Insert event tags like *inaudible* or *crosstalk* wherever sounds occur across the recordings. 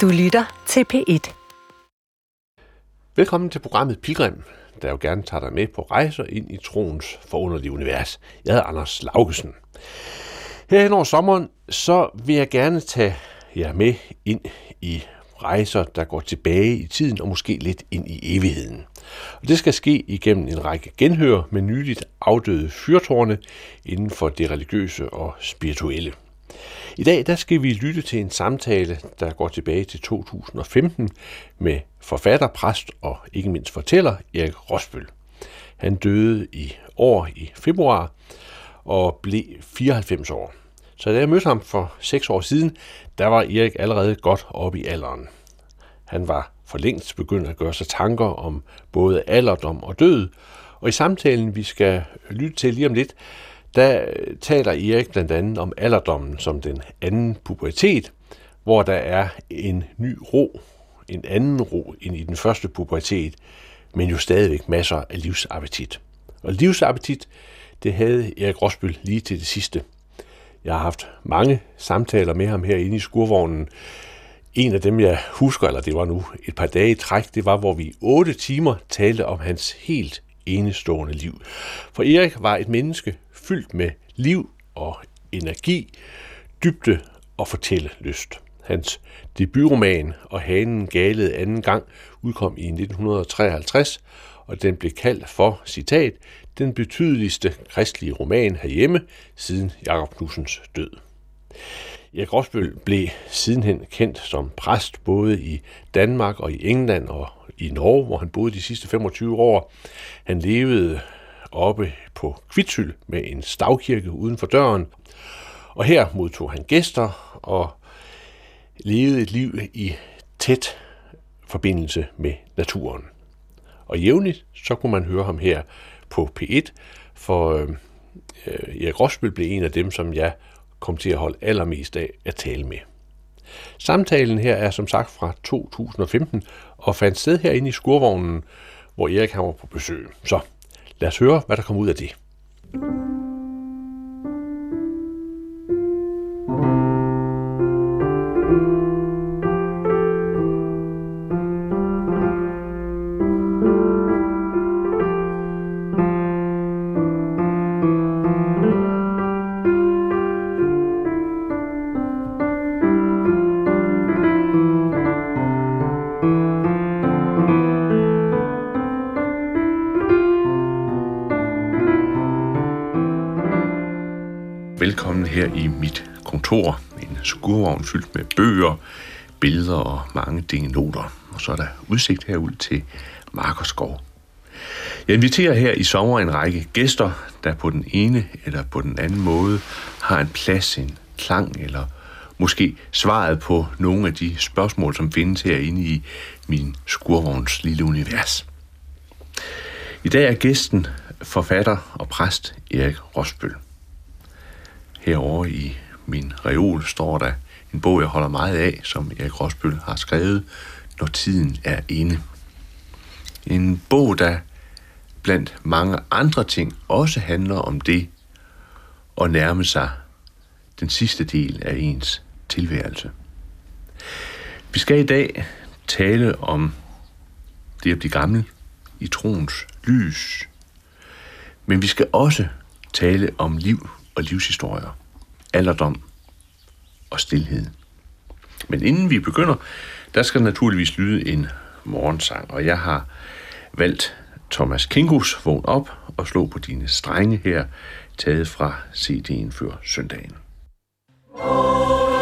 Du lytter til P1. Velkommen til programmet Pilgrim, der jo gerne tager dig med på rejser ind i troens forunderlige univers. Jeg hedder Anders Laugesen. Her hen over sommeren, så vil jeg gerne tage jer med ind i rejser, der går tilbage i tiden og måske lidt ind i evigheden. Og det skal ske igennem en række genhør med nyligt afdøde fyrtårne inden for det religiøse og spirituelle. I dag der skal vi lytte til en samtale, der går tilbage til 2015 med forfatter, præst og ikke mindst fortæller Erik Rosbøl. Han døde i år i februar og blev 94 år. Så da jeg mødte ham for seks år siden, der var Erik allerede godt oppe i alderen. Han var for længst begyndt at gøre sig tanker om både alderdom og død, og i samtalen, vi skal lytte til lige om lidt, der taler Erik blandt andet om alderdommen som den anden pubertet, hvor der er en ny ro, en anden ro end i den første pubertet, men jo stadigvæk masser af livsappetit. Og livsappetit, det havde Erik Rosbøl lige til det sidste. Jeg har haft mange samtaler med ham herinde i skurvognen. En af dem, jeg husker, eller det var nu et par dage i træk, det var, hvor vi i otte timer talte om hans helt enestående liv. For Erik var et menneske fyldt med liv og energi, dybde og fortællelyst. Hans debutroman og Hanen galede anden gang udkom i 1953, og den blev kaldt for, citat, den betydeligste kristelige roman herhjemme siden Jakob Knudsens død. Erik Rosbøl blev sidenhen kendt som præst både i Danmark og i England og i Norge, hvor han boede de sidste 25 år. Han levede oppe på Kvitsyl med en stavkirke uden for døren, og her modtog han gæster og levede et liv i tæt forbindelse med naturen. Og jævnligt så kunne man høre ham her på P1, for øh, øh Erik Rosbøl blev en af dem, som jeg kom til at holde allermest af at tale med. Samtalen her er som sagt fra 2015 og fandt sted herinde i skurvognen, hvor Erik han var på besøg. Så lad os høre, hvad der kom ud af det. Fyldt med bøger, billeder og mange noter. Og så er der udsigt herud til Markerskov. Jeg inviterer her i sommer en række gæster, der på den ene eller på den anden måde har en plads, en klang eller måske svaret på nogle af de spørgsmål, som findes herinde i min skurvogns lille univers. I dag er gæsten forfatter og præst Erik Rosbøl. Herovre i min reol står der en bog, jeg holder meget af, som Erik Rosbøl har skrevet, Når tiden er inde. En bog, der blandt mange andre ting også handler om det at nærme sig den sidste del af ens tilværelse. Vi skal i dag tale om det at blive gammel i troens lys, men vi skal også tale om liv og livshistorier, alderdom og stillhed. Men inden vi begynder, der skal naturligvis lyde en morgensang, og jeg har valgt Thomas Kingus Vågn op og slå på dine strenge her, taget fra CD'en før søndagen. Oh.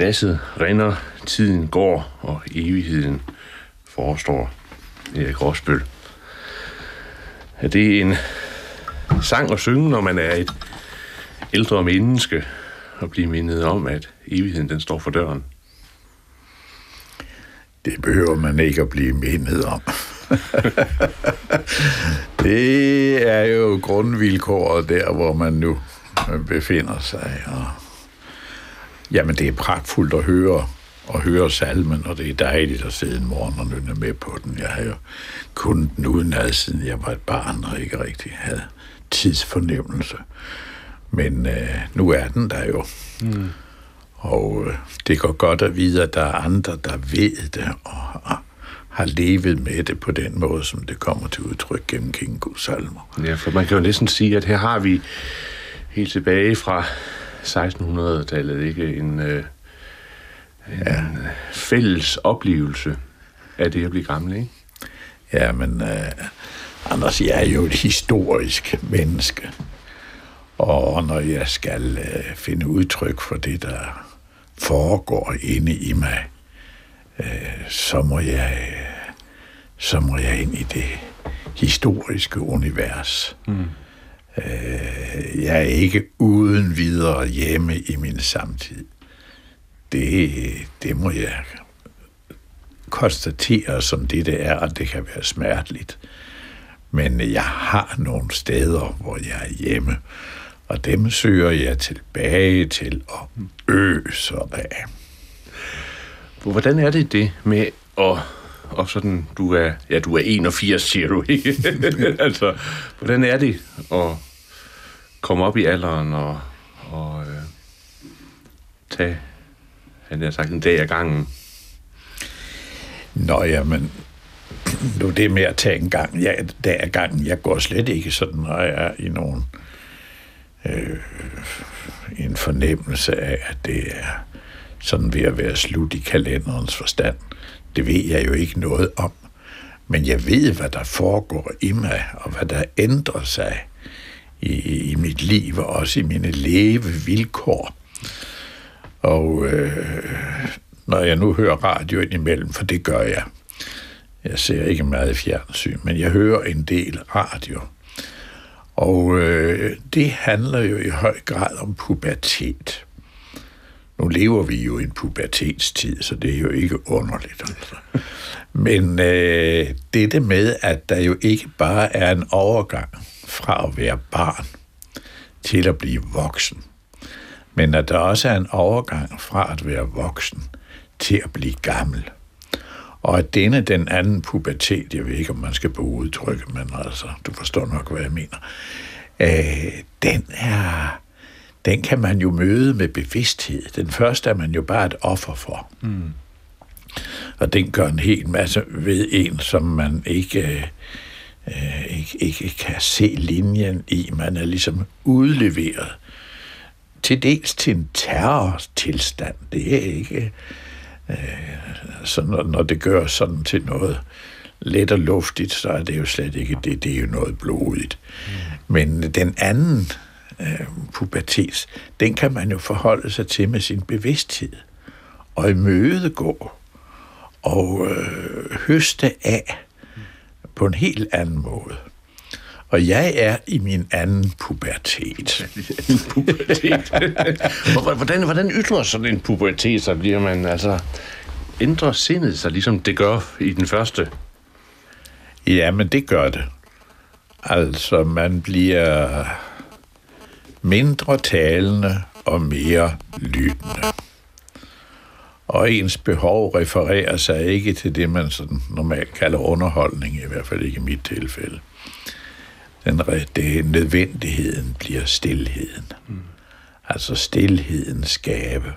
Glasset rinder, tiden går, og evigheden forestår. Erik Rosbøl. Er det en sang at synge, når man er et ældre menneske, og blive mindet om, at evigheden den står for døren? Det behøver man ikke at blive mindet om. *laughs* det er jo grundvilkåret der, hvor man nu befinder sig. Og jamen, det er pragtfuldt at høre og høre salmen, og det er dejligt at sidde en morgen og nynne med på den. Jeg har jo kun den udenad, siden jeg var et barn og ikke rigtig havde tidsfornemmelse. Men øh, nu er den der jo. Mm. Og øh, det går godt at vide, at der er andre, der ved det og, og har levet med det på den måde, som det kommer til udtryk gennem Kingo salmer. Ja, for man kan jo næsten sige, at her har vi helt tilbage fra 1600-tallet ikke en, øh, en ja. fælles oplevelse af det at blive gammel, ikke? Ja, men øh, Anders, jeg er jo et historisk menneske. Og når jeg skal øh, finde udtryk for det, der foregår inde i mig, øh, så må jeg så må jeg ind i det historiske univers. Mm. Øh, jeg er ikke uden videre hjemme i min samtid. Det, det må jeg konstatere som det, det er, og det kan være smerteligt. Men jeg har nogle steder, hvor jeg er hjemme, og dem søger jeg tilbage til og øser af. Hvordan er det det med at og sådan, du er, ja, du er 81, siger du, ikke? *laughs* altså, hvordan er det at komme op i alderen og, og øh, tage, han har sagt, en dag ad gangen? Nå, jamen, nu det med at tage en gang, ja, dag ad gangen, jeg går slet ikke sådan, når jeg er i nogen øh, en fornemmelse af, at det er sådan ved at være slut i kalenderens forstand. Det ved jeg jo ikke noget om. Men jeg ved, hvad der foregår i mig, og hvad der ændrer sig i, i mit liv, og også i mine levevilkår. Og øh, når jeg nu hører radio indimellem, for det gør jeg, jeg ser ikke meget fjernsyn, men jeg hører en del radio. Og øh, det handler jo i høj grad om pubertet. Nu lever vi jo i en pubertetstid, så det er jo ikke underligt. Altså. Men øh, det med, at der jo ikke bare er en overgang fra at være barn til at blive voksen, men at der også er en overgang fra at være voksen til at blive gammel. Og at denne, den anden pubertet, jeg ved ikke, om man skal bruge udtrykket, men altså, du forstår nok, hvad jeg mener, øh, den er den kan man jo møde med bevidsthed. Den første er man jo bare et offer for. Mm. Og den gør en hel masse ved en, som man ikke, øh, ikke, ikke kan se linjen i. Man er ligesom udleveret til dels til en terrortilstand. Det er ikke... Øh, så når, når det gør sådan til noget let og luftigt, så er det jo slet ikke det. Det er jo noget blodigt. Mm. Men den anden øh, pubertet, den kan man jo forholde sig til med sin bevidsthed og imødegå og øh, høste af på en helt anden måde. Og jeg er i min anden pubertet. *laughs* pubertet. *laughs* hvordan, hvordan ytrer sådan en pubertet, så bliver man altså ændrer sindet sig, ligesom det gør i den første? Ja, men det gør det. Altså, man bliver mindre talende og mere lyttende. Og ens behov refererer sig ikke til det, man sådan normalt kalder underholdning, i hvert fald ikke i mit tilfælde. Den, det, nødvendigheden bliver stillheden. Mm. Altså stillheden skabe.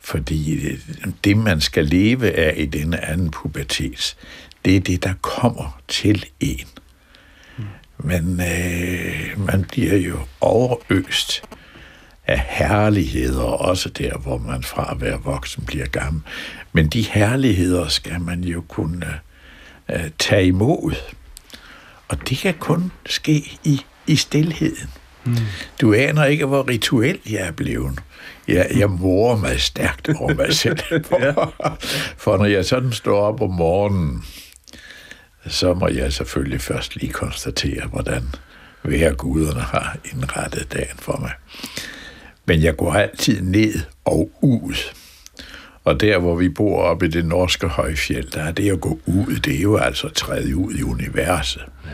Fordi det, det, man skal leve af i denne anden pubertet, det er det, der kommer til en. Men øh, man bliver jo overøst af herligheder, også der, hvor man fra at være voksen bliver gammel. Men de herligheder skal man jo kunne øh, tage imod. Og det kan kun ske i, i stillheden. Mm. Du aner ikke, hvor rituel jeg er blevet. Jeg, jeg morer mig stærkt over mig selv. *laughs* For, for når jeg sådan står op om morgenen, så må jeg selvfølgelig først lige konstatere, hvordan hver guderne har indrettet dagen for mig. Men jeg går altid ned og ud. Og der, hvor vi bor oppe i det norske højfjeld, der er det at gå ud, det er jo altså træde ud i universet. Ja.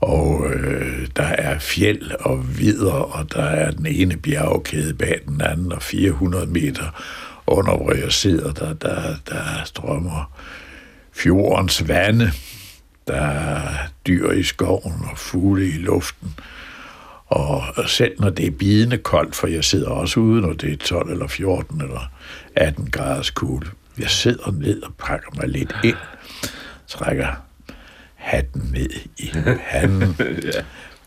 Og øh, der er fjeld og vidder, og der er den ene bjergkæde bag den anden, og 400 meter under, hvor jeg sidder, der, der, der strømmer fjordens vande. Der er dyr i skoven og fugle i luften. Og selv når det er bidende koldt, for jeg sidder også ude, når det er 12 eller 14 eller 18 graders kulde. Jeg sidder ned og pakker mig lidt ind, trækker hatten ned i handen. *laughs* ja.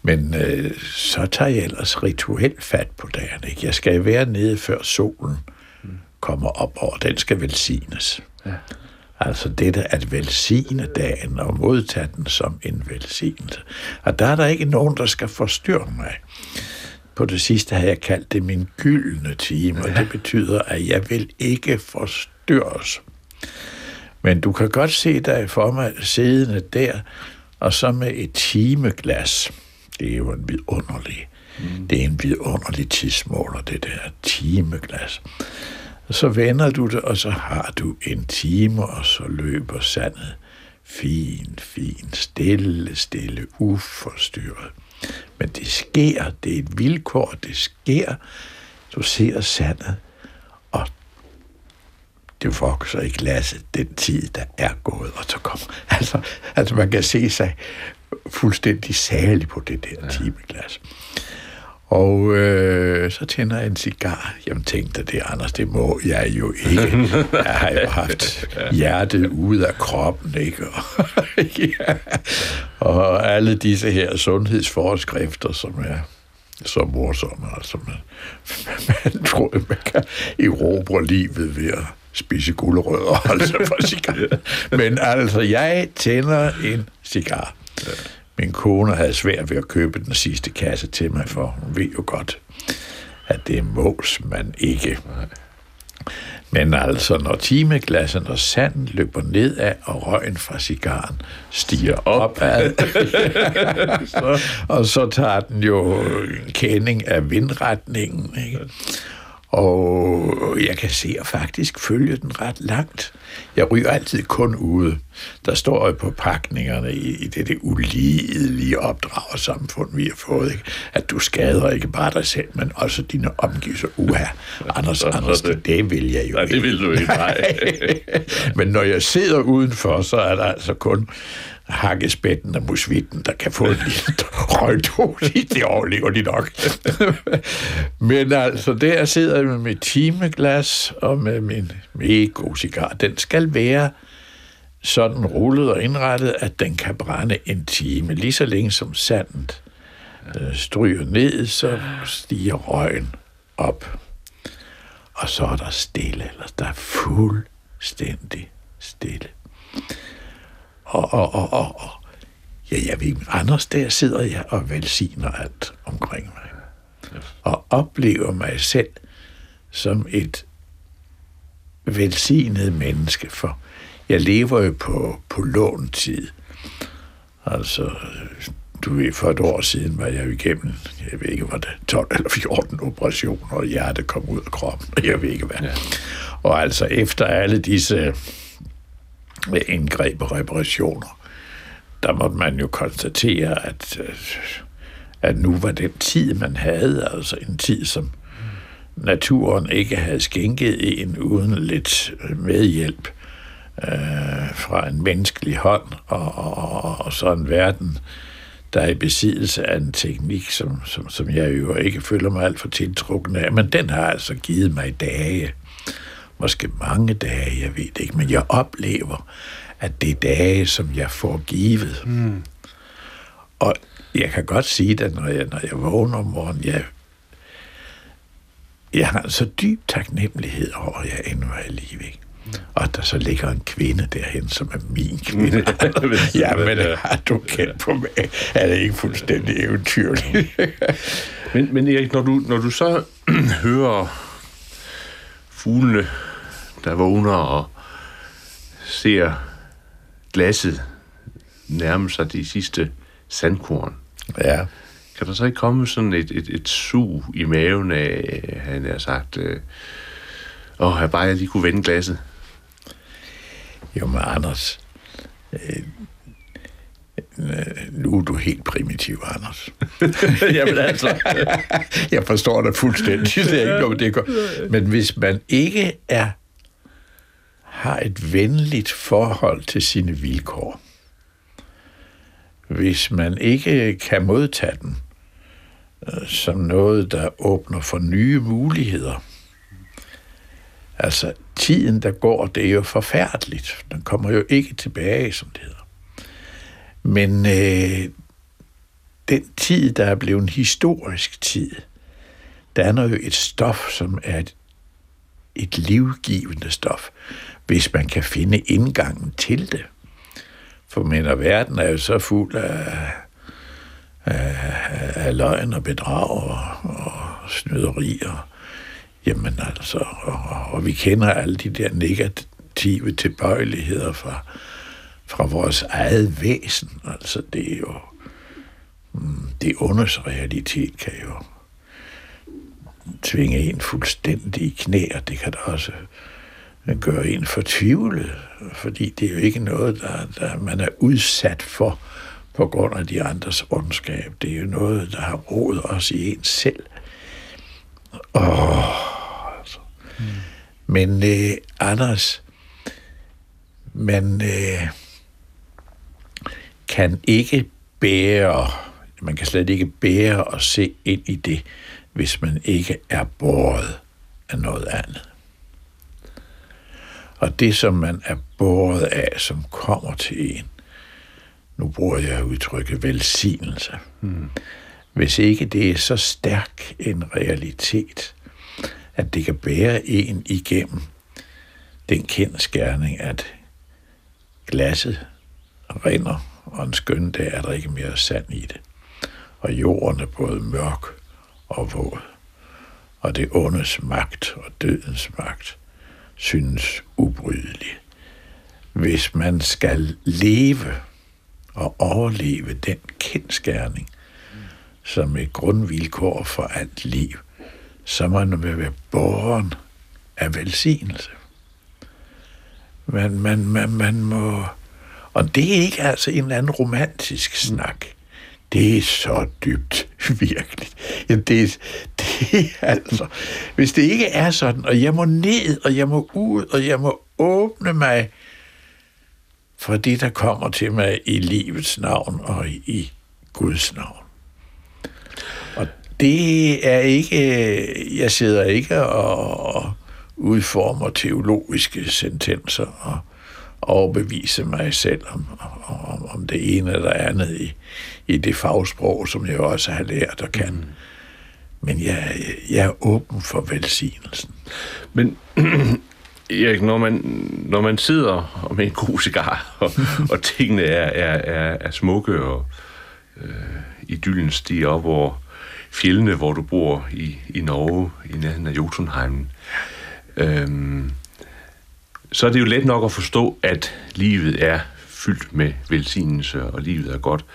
Men øh, så tager jeg ellers rituelt fat på dagen. Ikke? Jeg skal være nede før solen kommer op, og den skal velsignes. Ja. Altså dette at velsigne dagen og modtage den som en velsignelse. Og der er der ikke nogen, der skal forstyrre mig. På det sidste har jeg kaldt det min gyldne time, og det betyder, at jeg vil ikke forstyrres. Men du kan godt se dig for mig siddende der, og så med et timeglas. Det er jo en vidunderlig, mm. det er en vidunderlig tidsmåler, det der timeglas. Og så vender du det, og så har du en time, og så løber sandet fint, fint, stille, stille, uforstyrret. Men det sker, det er et vilkår, det sker. Du ser sandet, og det vokser i glasset den tid, der er gået, og så kommer... *laughs* Altså, altså man kan se sig fuldstændig særlig på det der ja. timeglas. Og øh, så tænder jeg en cigar. Jamen tænkte det, Anders, det må jeg jo ikke. *laughs* Jeg har jo haft hjertet ude af kroppen, ikke? Og, *laughs* ja. og alle disse her sundhedsforskrifter, som er så morsomme. Altså, man, man tror, man kan erobre livet ved at spise gulerødder, altså for cigaret. *laughs* Men altså, jeg tænder en cigar. Min kone havde svært ved at købe den sidste kasse til mig, for hun ved jo godt, at det mås man ikke. Men altså, når timeglassen og sanden løber nedad, og røgen fra cigaren stiger opad, *laughs* *laughs* og så tager den jo en kending af vindretningen, ikke? Og jeg kan se og faktisk følge den ret langt. Jeg ryger altid kun ude. Der står jo på pakningerne i, i det, det ulidelige opdragersamfund, vi har fået, ikke? at du skader ikke bare dig selv, men også dine omgivelser. Uha, Anders, *laughs* Anders, det, det vil jeg jo nej, ikke. det vil du ikke, nej. *laughs* men når jeg sidder udenfor, så er der altså kun hakkespætten og musvitten, der kan få en lille røgdosis, det overlever de nok. Men altså, der sidder jeg med mit timeglas og med min mega cigar. Den skal være sådan rullet og indrettet, at den kan brænde en time, lige så længe som sandet øh, stryger ned, så stiger røgen op. Og så er der stille, eller der er fuldstændig stille. Og, og, og, og, og ja, jeg ved ikke, Anders, der sidder jeg og velsigner alt omkring mig. Og oplever mig selv som et velsignet menneske, for jeg lever jo på, på låntid. Altså, du ved, for et år siden var jeg jo igennem, jeg ved ikke, var det 12 eller 14 operationer, og hjertet kom ud af kroppen, og jeg ved ikke hvad. Ja. Og altså, efter alle disse indgreb og reparationer, der måtte man jo konstatere, at, øh, at nu var den tid, man havde, altså en tid, som naturen ikke havde skænket en uden lidt medhjælp øh, fra en menneskelig hånd, og, og, og, og så en verden, der er i besiddelse af en teknik, som, som, som jeg jo ikke føler mig alt for tiltrukken af, men den har altså givet mig dage, måske mange dage, jeg ved det ikke, men jeg oplever, at det er dage, som jeg får givet. Mm. Og jeg kan godt sige det, når jeg, når jeg vågner om morgenen, jeg, jeg har så dyb taknemmelighed over, at jeg endnu er i live. Ikke? Og der så ligger en kvinde derhen, som er min *laughs* kvinde. ja, men *laughs* har du kendt på mig? Er det ikke fuldstændig eventyrligt? *laughs* men, men Erik, når du, når du så *clears throat* hører fuglene, der vågner og ser glasset nærme sig de sidste sandkorn. Ja. Kan der så ikke komme sådan et, et, et sug i maven af, han har sagt, øh, åh, jeg bare jeg lige kunne vende glasset? Jo, men Anders, øh, nu er du helt primitiv, Anders. *laughs* Jamen altså. jeg forstår det fuldstændig. Det er ikke noget, det går. *laughs* Men hvis man ikke er har et venligt forhold til sine vilkår, hvis man ikke kan modtage den øh, som noget, der åbner for nye muligheder. Altså, tiden, der går, det er jo forfærdeligt. Den kommer jo ikke tilbage, som det hedder. Men øh, den tid, der er blevet en historisk tid, danner jo et stof, som er et, et livgivende stof, hvis man kan finde indgangen til det. For mener, verden er jo så fuld af, af, af løgn og bedrag og, og snyderier. Jamen altså, og, og vi kender alle de der negative tilbøjeligheder fra, fra vores eget væsen. Altså, det er jo... Mm, det unders realitet kan jo tvinge en fuldstændig i knæ, og det kan da også gøre en fortvivlet, fordi det er jo ikke noget, der, der man er udsat for på grund af de andres ondskab. Det er jo noget, der har rodet os i en selv. Åh, altså. Mm. Men øh, Anders, man øh, kan ikke bære, man kan slet ikke bære at se ind i det, hvis man ikke er båret af noget andet. Og det, som man er båret af, som kommer til en, nu bruger jeg udtrykket velsignelse. Hmm. Hvis ikke det er så stærk en realitet, at det kan bære en igennem den kendskærning, at glasset rinder, og en skøn dag er der ikke mere sand i det. Og jorden er både mørk og våd. Og det ondes magt og dødens magt synes ubrydelig. Hvis man skal leve og overleve den kendskærning som et grundvilkår for alt liv, så må man være borgeren af velsignelse. Man, man, man, man må... Og det er ikke altså en eller anden romantisk snak. Det er så dybt, *laughs* virkelig. Ja, det, det er altså... Hvis det ikke er sådan, og jeg må ned, og jeg må ud, og jeg må åbne mig for det, der kommer til mig i livets navn og i Guds navn. Og det er ikke... Jeg sidder ikke og udformer teologiske sentenser og overbevise mig selv om, om, om det ene eller andet i, i det fagsprog, som jeg også har lært og kan. Mm. Men jeg, jeg er åben for velsignelsen. Men *clears throat* Erik, når man, når man sidder med en god cigar, *laughs* og, og tingene er, er, er, er smukke, og øh, idyllen stiger op over fjellene, hvor du bor i, i Norge, i nærheden af Jotunheimen, øh, så er det jo let nok at forstå, at livet er fyldt med velsignelse, og livet er godt.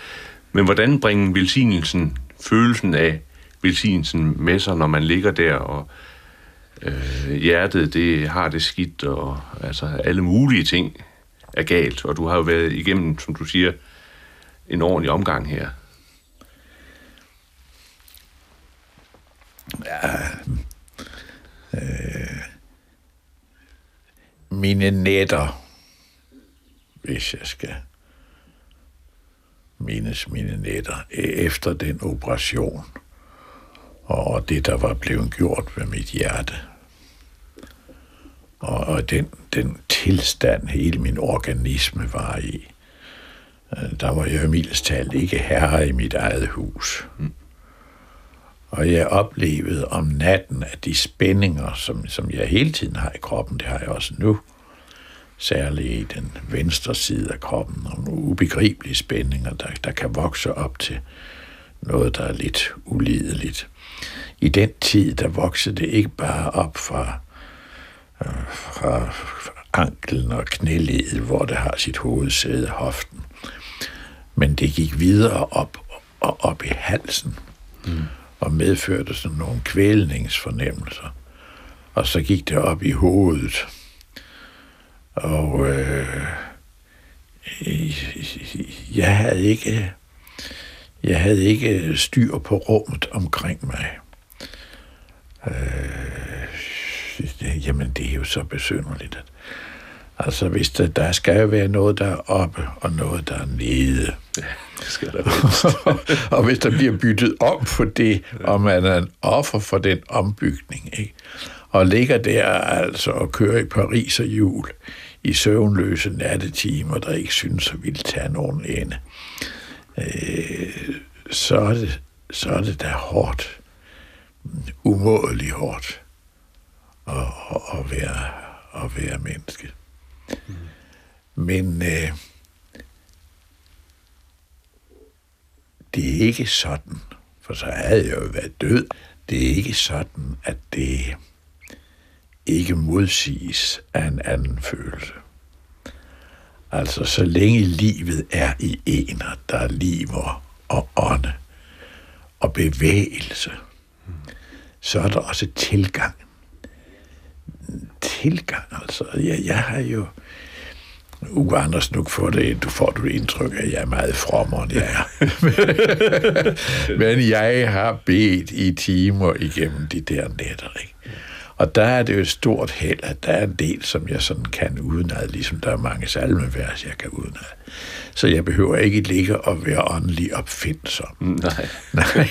Men hvordan bringer velsignelsen, følelsen af velsignelsen med sig, når man ligger der, og øh, hjertet det har det skidt, og altså alle mulige ting er galt, og du har jo været igennem, som du siger, en ordentlig omgang her. Ja, øh, mine nætter, hvis jeg skal mindes mine nætter, efter den operation, og det, der var blevet gjort med mit hjerte. Og, og den, den tilstand, hele min organisme var i, øh, der var jeg mildest talt ikke herre i mit eget hus. Mm. Og jeg oplevede om natten, at de spændinger, som, som jeg hele tiden har i kroppen, det har jeg også nu, særligt i den venstre side af kroppen, og nogle ubegribelige spændinger, der, der kan vokse op til noget, der er lidt ulideligt. I den tid, der voksede det ikke bare op fra, øh, fra anklen og knæledet, hvor det har sit hovedsæde, hoften, men det gik videre op og op i halsen, mm. og medførte sådan nogle kvælningsfornemmelser. Og så gik det op i hovedet, og øh, jeg havde ikke jeg havde ikke styr på rummet omkring mig. Øh, jamen, det er jo så besynderligt. Altså, hvis der, der skal jo være noget, der er oppe, og noget, der er nede. Ja, det skal der *laughs* Og hvis der bliver byttet om på det, og man er en offer for den ombygning, ikke? Og ligger der altså og kører i Paris og jul, i søvnløse nattetimer, der ikke synes at ville tage nogen ende, øh, så, er det, så er det da hårdt, umådeligt hårdt at, at, være, at være menneske. Mm. Men øh, det er ikke sådan, for så havde jeg jo været død. Det er ikke sådan, at det ikke modsiges af en anden følelse. Altså, så længe livet er i en, og der er liv og ånde og bevægelse, så er der også tilgang. Tilgang, altså. Ja, jeg har jo... Uge Anders, nu får det, du får du indtryk at jeg er meget frommer, end jeg er. *laughs* Men jeg har bedt i timer igennem de der netter, ikke? Og der er det jo et stort held, at der er en del, som jeg sådan kan udenad, ligesom der er mange salmevers, jeg kan udenad. Så jeg behøver ikke ligge og være åndelig opfindsom. Nej. *laughs* Nej.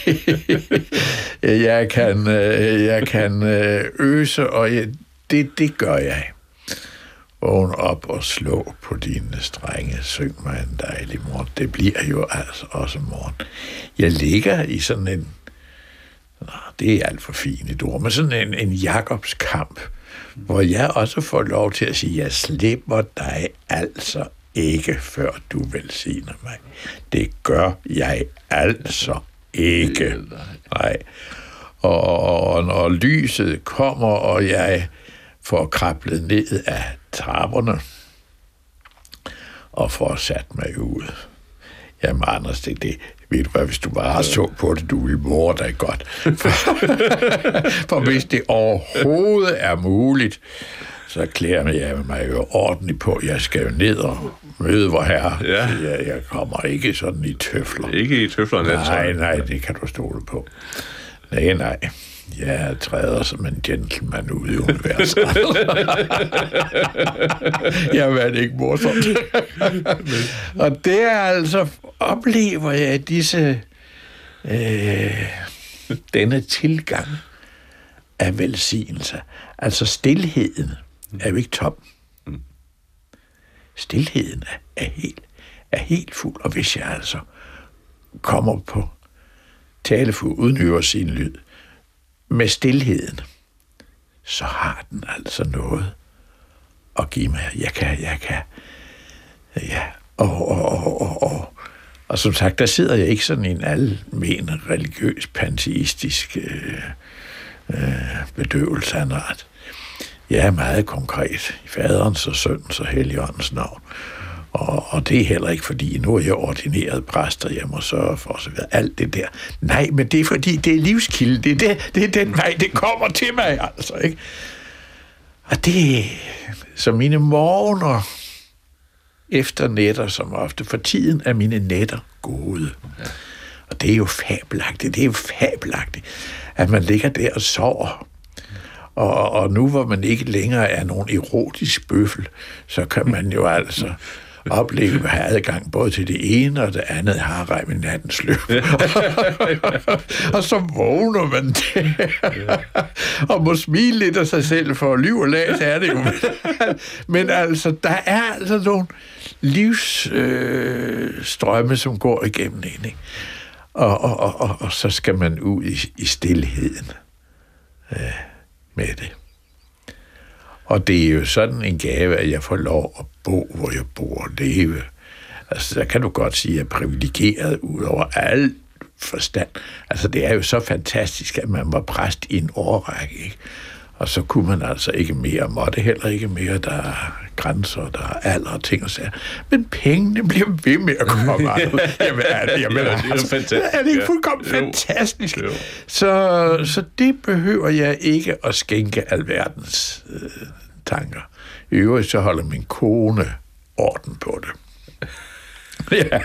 jeg kan, øh, jeg kan øh, øse, og jeg, det, det gør jeg. Vågn op og slå på dine strenge. Syng mig en dejlig morgen. Det bliver jo altså også morgen. Jeg ligger i sådan en det er alt for fint et ord, men sådan en, en Jakobs kamp, hvor jeg også får lov til at sige, jeg slipper dig altså ikke, før du velsigner mig. Det gør jeg altså ikke. Nej. Og når lyset kommer, og jeg får krablet ned af trapperne, og får sat mig ud. Jamen, Anders, det, det, ved du hvad, hvis du bare så på det, du ville morde dig godt. For, *laughs* for hvis det overhovedet er muligt, så klæder jeg mig jo ordentligt på. Jeg skal jo ned og møde vor herre. Ja. Jeg, jeg kommer ikke sådan i tøfler. Ikke i tøfler, Nej, nej, det kan du stole på. Nej, nej. Jeg træder som en gentleman ud i universet. *laughs* jeg været ikke morsomt. *laughs* og det er altså, oplever jeg disse, øh, denne tilgang af velsignelse. Altså stillheden er jo ikke tom. Stilheden er, er, helt, er helt fuld, og hvis jeg altså kommer på talefuld uden øver sin lyd, med stillheden, så har den altså noget at give mig. Jeg kan, jeg kan, ja, og, og, og, og, og, og som sagt, der sidder jeg ikke sådan i en almen religiøs, panteistisk øh, øh, bedøvelse af noget. Jeg er meget konkret i faderens og søndens og heligåndens navn. Og, og det er heller ikke, fordi nu er jeg ordineret præst, og jeg må sørge for osv. Alt det der. Nej, men det er, fordi det er livskilde. Det er, det, det er den vej, det kommer til mig, altså. Ikke? Og det så mine morgener efter netter, som ofte for tiden er mine netter gode. Ja. Og det er jo fabelagtigt, det er jo fabelagtigt, at man ligger der og sover. Og, og nu hvor man ikke længere er nogen erotisk bøffel, så kan man jo altså opleve at have adgang både til det ene og det andet harem i nattens løb. *laughs* og så vågner man der, og må smile lidt af sig selv, for liv og lag, er det jo. *laughs* Men altså, der er altså nogle livsstrømme, øh, som går igennem en, ikke? Og, og, og, og, og så skal man ud i, i stillheden øh, med det. Og det er jo sådan en gave, at jeg får lov at bo, hvor jeg bor og leve. Altså, der kan du godt sige, at jeg er privilegeret ud over alt forstand. Altså, det er jo så fantastisk, at man var præst i en årrække, ikke? Og så kunne man altså ikke mere, måtte heller ikke mere. Der er grænser, der er alder og ting og sager. Men pengene bliver ved med at komme Jamen, er det, jamen, ja, det er, altså, fantastisk. er det ikke fuldkommen ja. fantastisk? Jo. Så, så det behøver jeg ikke at skænke alverdens øh, tanker. I øvrigt så holder min kone orden på det. ja.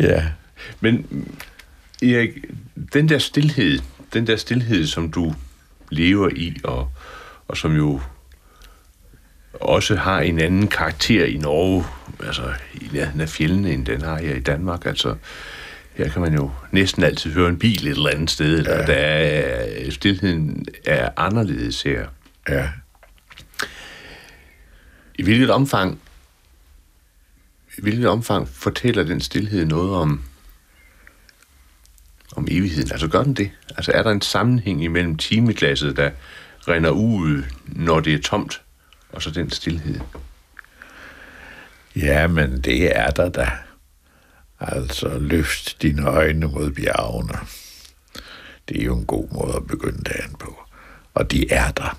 *laughs* ja. Men Erik, den der stillhed, den der stillhed, som du lever i, og, og som jo også har en anden karakter i Norge, altså i nærheden af fjellene, end den har her i Danmark. Altså, her kan man jo næsten altid høre en bil et eller andet sted, ja. der er, stillheden er anderledes her. Ja. I hvilket omfang i hvilket omfang fortæller den stillhed noget om om evigheden? Altså gør den det? Altså er der en sammenhæng imellem timeglasset, der render ud, når det er tomt, og så den stillhed? Ja, men det er der da. Altså, løft dine øjne mod bjergene. Det er jo en god måde at begynde dagen på. Og de er der.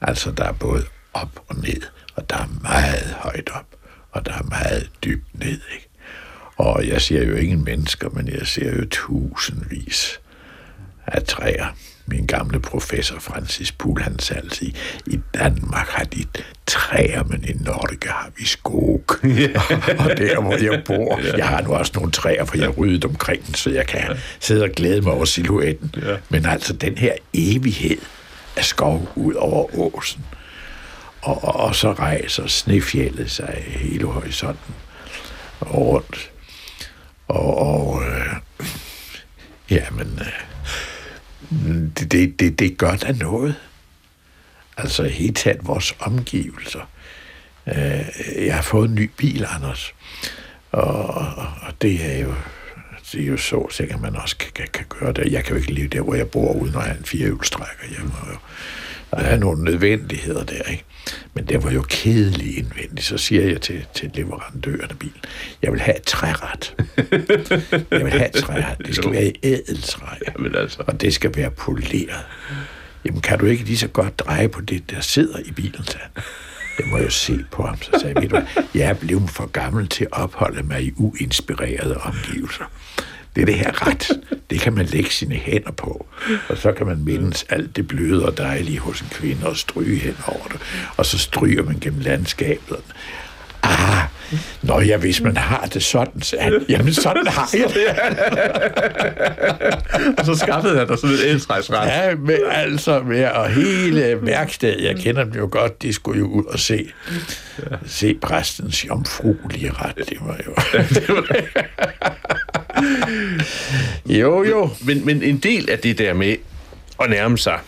Altså, der er både op og ned, og der er meget højt op, og der er meget dybt ned, ikke? Og jeg ser jo ingen mennesker, men jeg ser jo tusindvis af træer. Min gamle professor Francis Poul, han sagde altid, i Danmark har de træer, men i Norge har vi skog. *laughs* *laughs* og der, hvor jeg bor, jeg har nu også nogle træer, for jeg ryddet omkring den, så jeg kan sidde og glæde mig over silhuetten. Men altså den her evighed af skov ud over åsen, og, og så rejser snefjellet sig hele horisonten rundt. Og, og øh, ja, men øh, det, det, det, det gør da noget. Altså helt taget vores omgivelser. Øh, jeg har fået en ny bil, Anders. Og, og det er jo det er jo så, sikkert, man også kan, kan, kan gøre det. Jeg kan jo ikke leve der, hvor jeg bor, uden at have en firehjulstrækker. Jeg må jo der er nogle nødvendigheder der, ikke? Men det var jo kedeligt indvendigt. Så siger jeg til, til leverandøren af bilen, jeg vil have et træret. jeg vil have et træret. Det skal jo. være i ædeltræ. Jamen altså. Og det skal være poleret. Jamen, kan du ikke lige så godt dreje på det, der sidder i bilen, sagde Jeg må jo se på ham, så sagde jeg, jeg er blevet for gammel til at opholde mig i uinspirerede omgivelser det er det her ret. Det kan man lægge sine hænder på. Og så kan man mindes alt det bløde og dejlige hos en kvinde og stryge hen over det. Og så stryger man gennem landskabet. Ah, Nå ja, hvis man har det sådan, så han, jamen sådan har jeg det. *laughs* og så skaffede han dig sådan et eltræsret. Ja, men altså med, og hele værkstedet, jeg kender dem jo godt, de skulle jo ud og se, se præstens jomfruelige ret. Det var jo... *laughs* *laughs* jo, jo. Men, men en del af det der med at nærme sig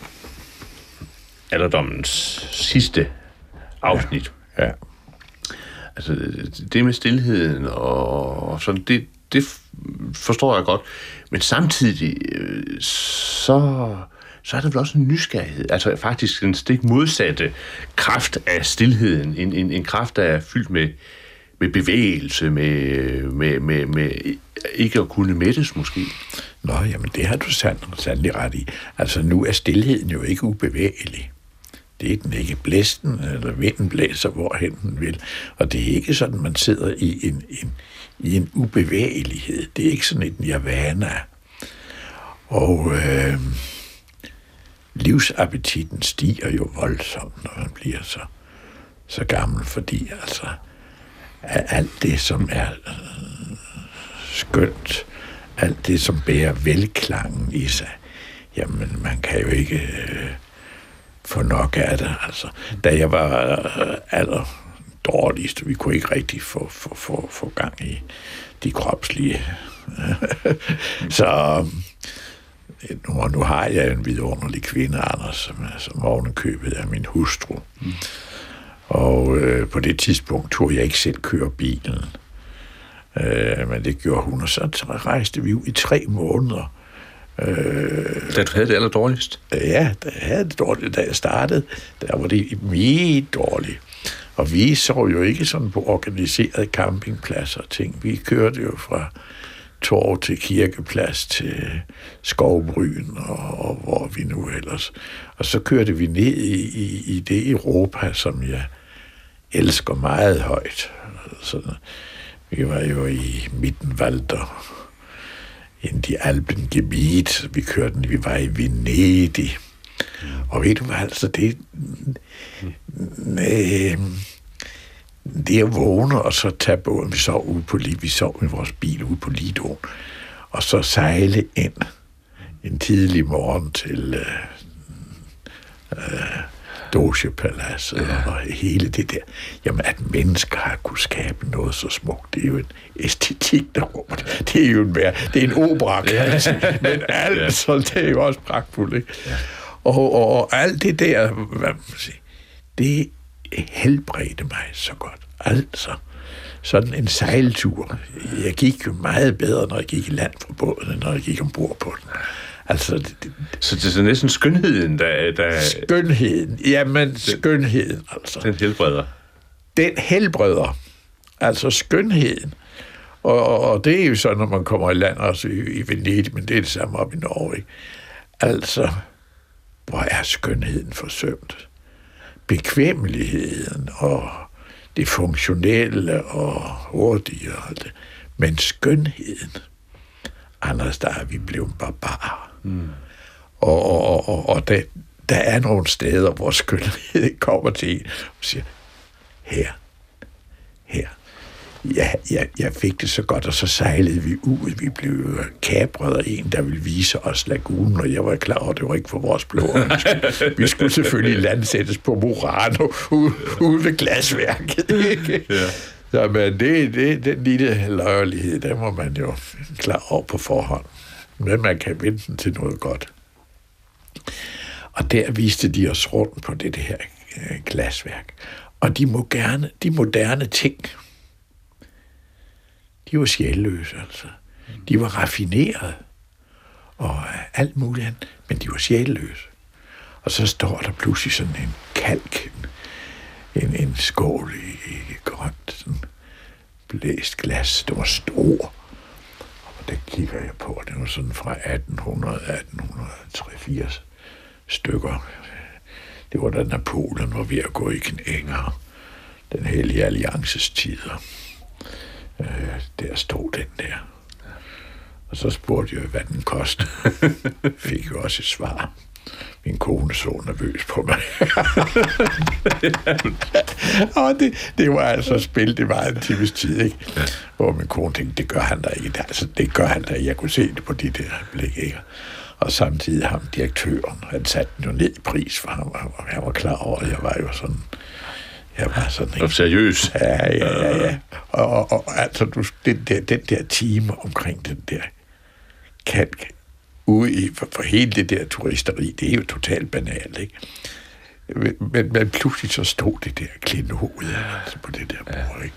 alderdommens sidste afsnit. Ja. ja. Altså, det med stillheden og sådan, det, det forstår jeg godt. Men samtidig, øh, så, så er der vel også en nysgerrighed. Altså faktisk en stik modsatte kraft af stillheden. En, en, en kraft, der er fyldt med, med bevægelse, med, med, med, med ikke at kunne mættes måske. Nå, jamen det har du sand, sandelig ret i. Altså nu er stillheden jo ikke ubevægelig. Det er den ikke. Blæsten eller vinden blæser, hvorhen den vil. Og det er ikke sådan, man sidder i en, en, i en ubevægelighed. Det er ikke sådan en nirvana. Og øh, livsappetitten stiger jo voldsomt, når man bliver så, så gammel, fordi altså alt det, som er øh, skønt, alt det, som bærer velklangen i sig, jamen man kan jo ikke... Øh, få nok af det. Altså, da jeg var øh, aller dårligst, vi kunne ikke rigtig få, få, få, få gang i de kropslige. Øh. *laughs* så øh, nu, nu har jeg en vidunderlig kvinde, Anders, som, som ovenikøbet er min hustru. Mm. Og øh, på det tidspunkt tog jeg ikke selv køre bilen. Øh, men det gjorde hun, og så rejste vi ud i tre måneder Øh, da du havde det aller dårligst? Ja, da jeg havde det dårligt, da jeg startede, der var det meget dårligt. Og vi så jo ikke sådan på organiserede campingpladser og ting. Vi kørte jo fra Torv til Kirkeplads til Skovbryn og, og hvor vi nu ellers. Og så kørte vi ned i, i, i det Europa, som jeg elsker meget højt. Så vi var jo i Mittenwalder, in die Alpengebiet. Vi kørte, vi var i Venedig. Og ved du hvad, altså det... Øh, det at vågne og så tage båden, vi sov ude på vi sov i vores bil ude på Lido, og så sejle ind en tidlig morgen til øh, øh, Dogepaladset ja. og hele det der. Jamen, at mennesker har kunne skabe noget så smukt, det er jo en æstetik, der råber. Det er jo en, mere, det er en opera, kan jeg sige. Men *laughs* alt, ja. så det er jo også pragtfuldt, ikke? Ja. Og, og, og alt det der, hvad man sige, det helbredte mig så godt. Altså, sådan en sejltur. Jeg gik jo meget bedre, når jeg gik i land fra båden, end når jeg gik ombord på den. Altså, det, det, så det er næsten skønheden, der... der skønheden, jamen den, skønheden, altså. Den helbreder. Den helbreder, altså skønheden. Og, og, og det er jo så, når man kommer i land, også i, i Venedig, men det er det samme op i Norge, ikke? Altså, hvor er skønheden forsømt? Bekvemmeligheden og det funktionelle og hurtige og det. Men skønheden, Anders, der er vi blevet barbarer. Mm. Og, og, og, og der, der er nogle steder, hvor skønhed *laughs* kommer til en og siger, her, her. Ja, ja, jeg fik det så godt, og så sejlede vi ud. Vi blev kapret af en, der ville vise os lagunen, og jeg var klar over, at det var ikke for vores blå. Vi skulle, vi skulle selvfølgelig landsættes på Murano ude, ude ved glasværket. Ikke? Ja. Så, men det, det, den lille løjerlighed, den må man jo klar over på forhånd. Men man kan vende den til noget godt. Og der viste de os rundt på det, det her øh, glasværk. Og de, moderne, de moderne ting, de var sjælløse, altså. De var raffinerede og øh, alt muligt andet, men de var sjælløse. Og så står der pludselig sådan en kalk, en, en skål i, i grønt, sådan blæst glas. Det var stor. Det kigger jeg på. Det var sådan fra 1800, 1883 stykker. Det var da Napoleon var ved at gå i knænger. Den hellige alliances tider. Øh, der stod den der. Og så spurgte jeg, hvad den kostede. *laughs* Fik jo også et svar. Min kone så nervøs på mig. *laughs* og det, det var altså spil, det var en times tid, ikke? Ja. Hvor min kone tænkte, det gør han da ikke. Altså, det gør han da Jeg kunne se det på de der blik, ikke? Og samtidig ham, direktøren, han satte den jo ned i pris for ham, og han var klar over, at jeg var jo sådan... Jeg var sådan... Ikke? seriøs. Ja, ja, ja, ja. Og, og, og altså, du, den, der, den der time omkring den der kalk, ude i, for, for hele det der turisteri, det er jo totalt banalt, ikke? Men, men pludselig så stod det der klindehoved altså på det der bord, ikke?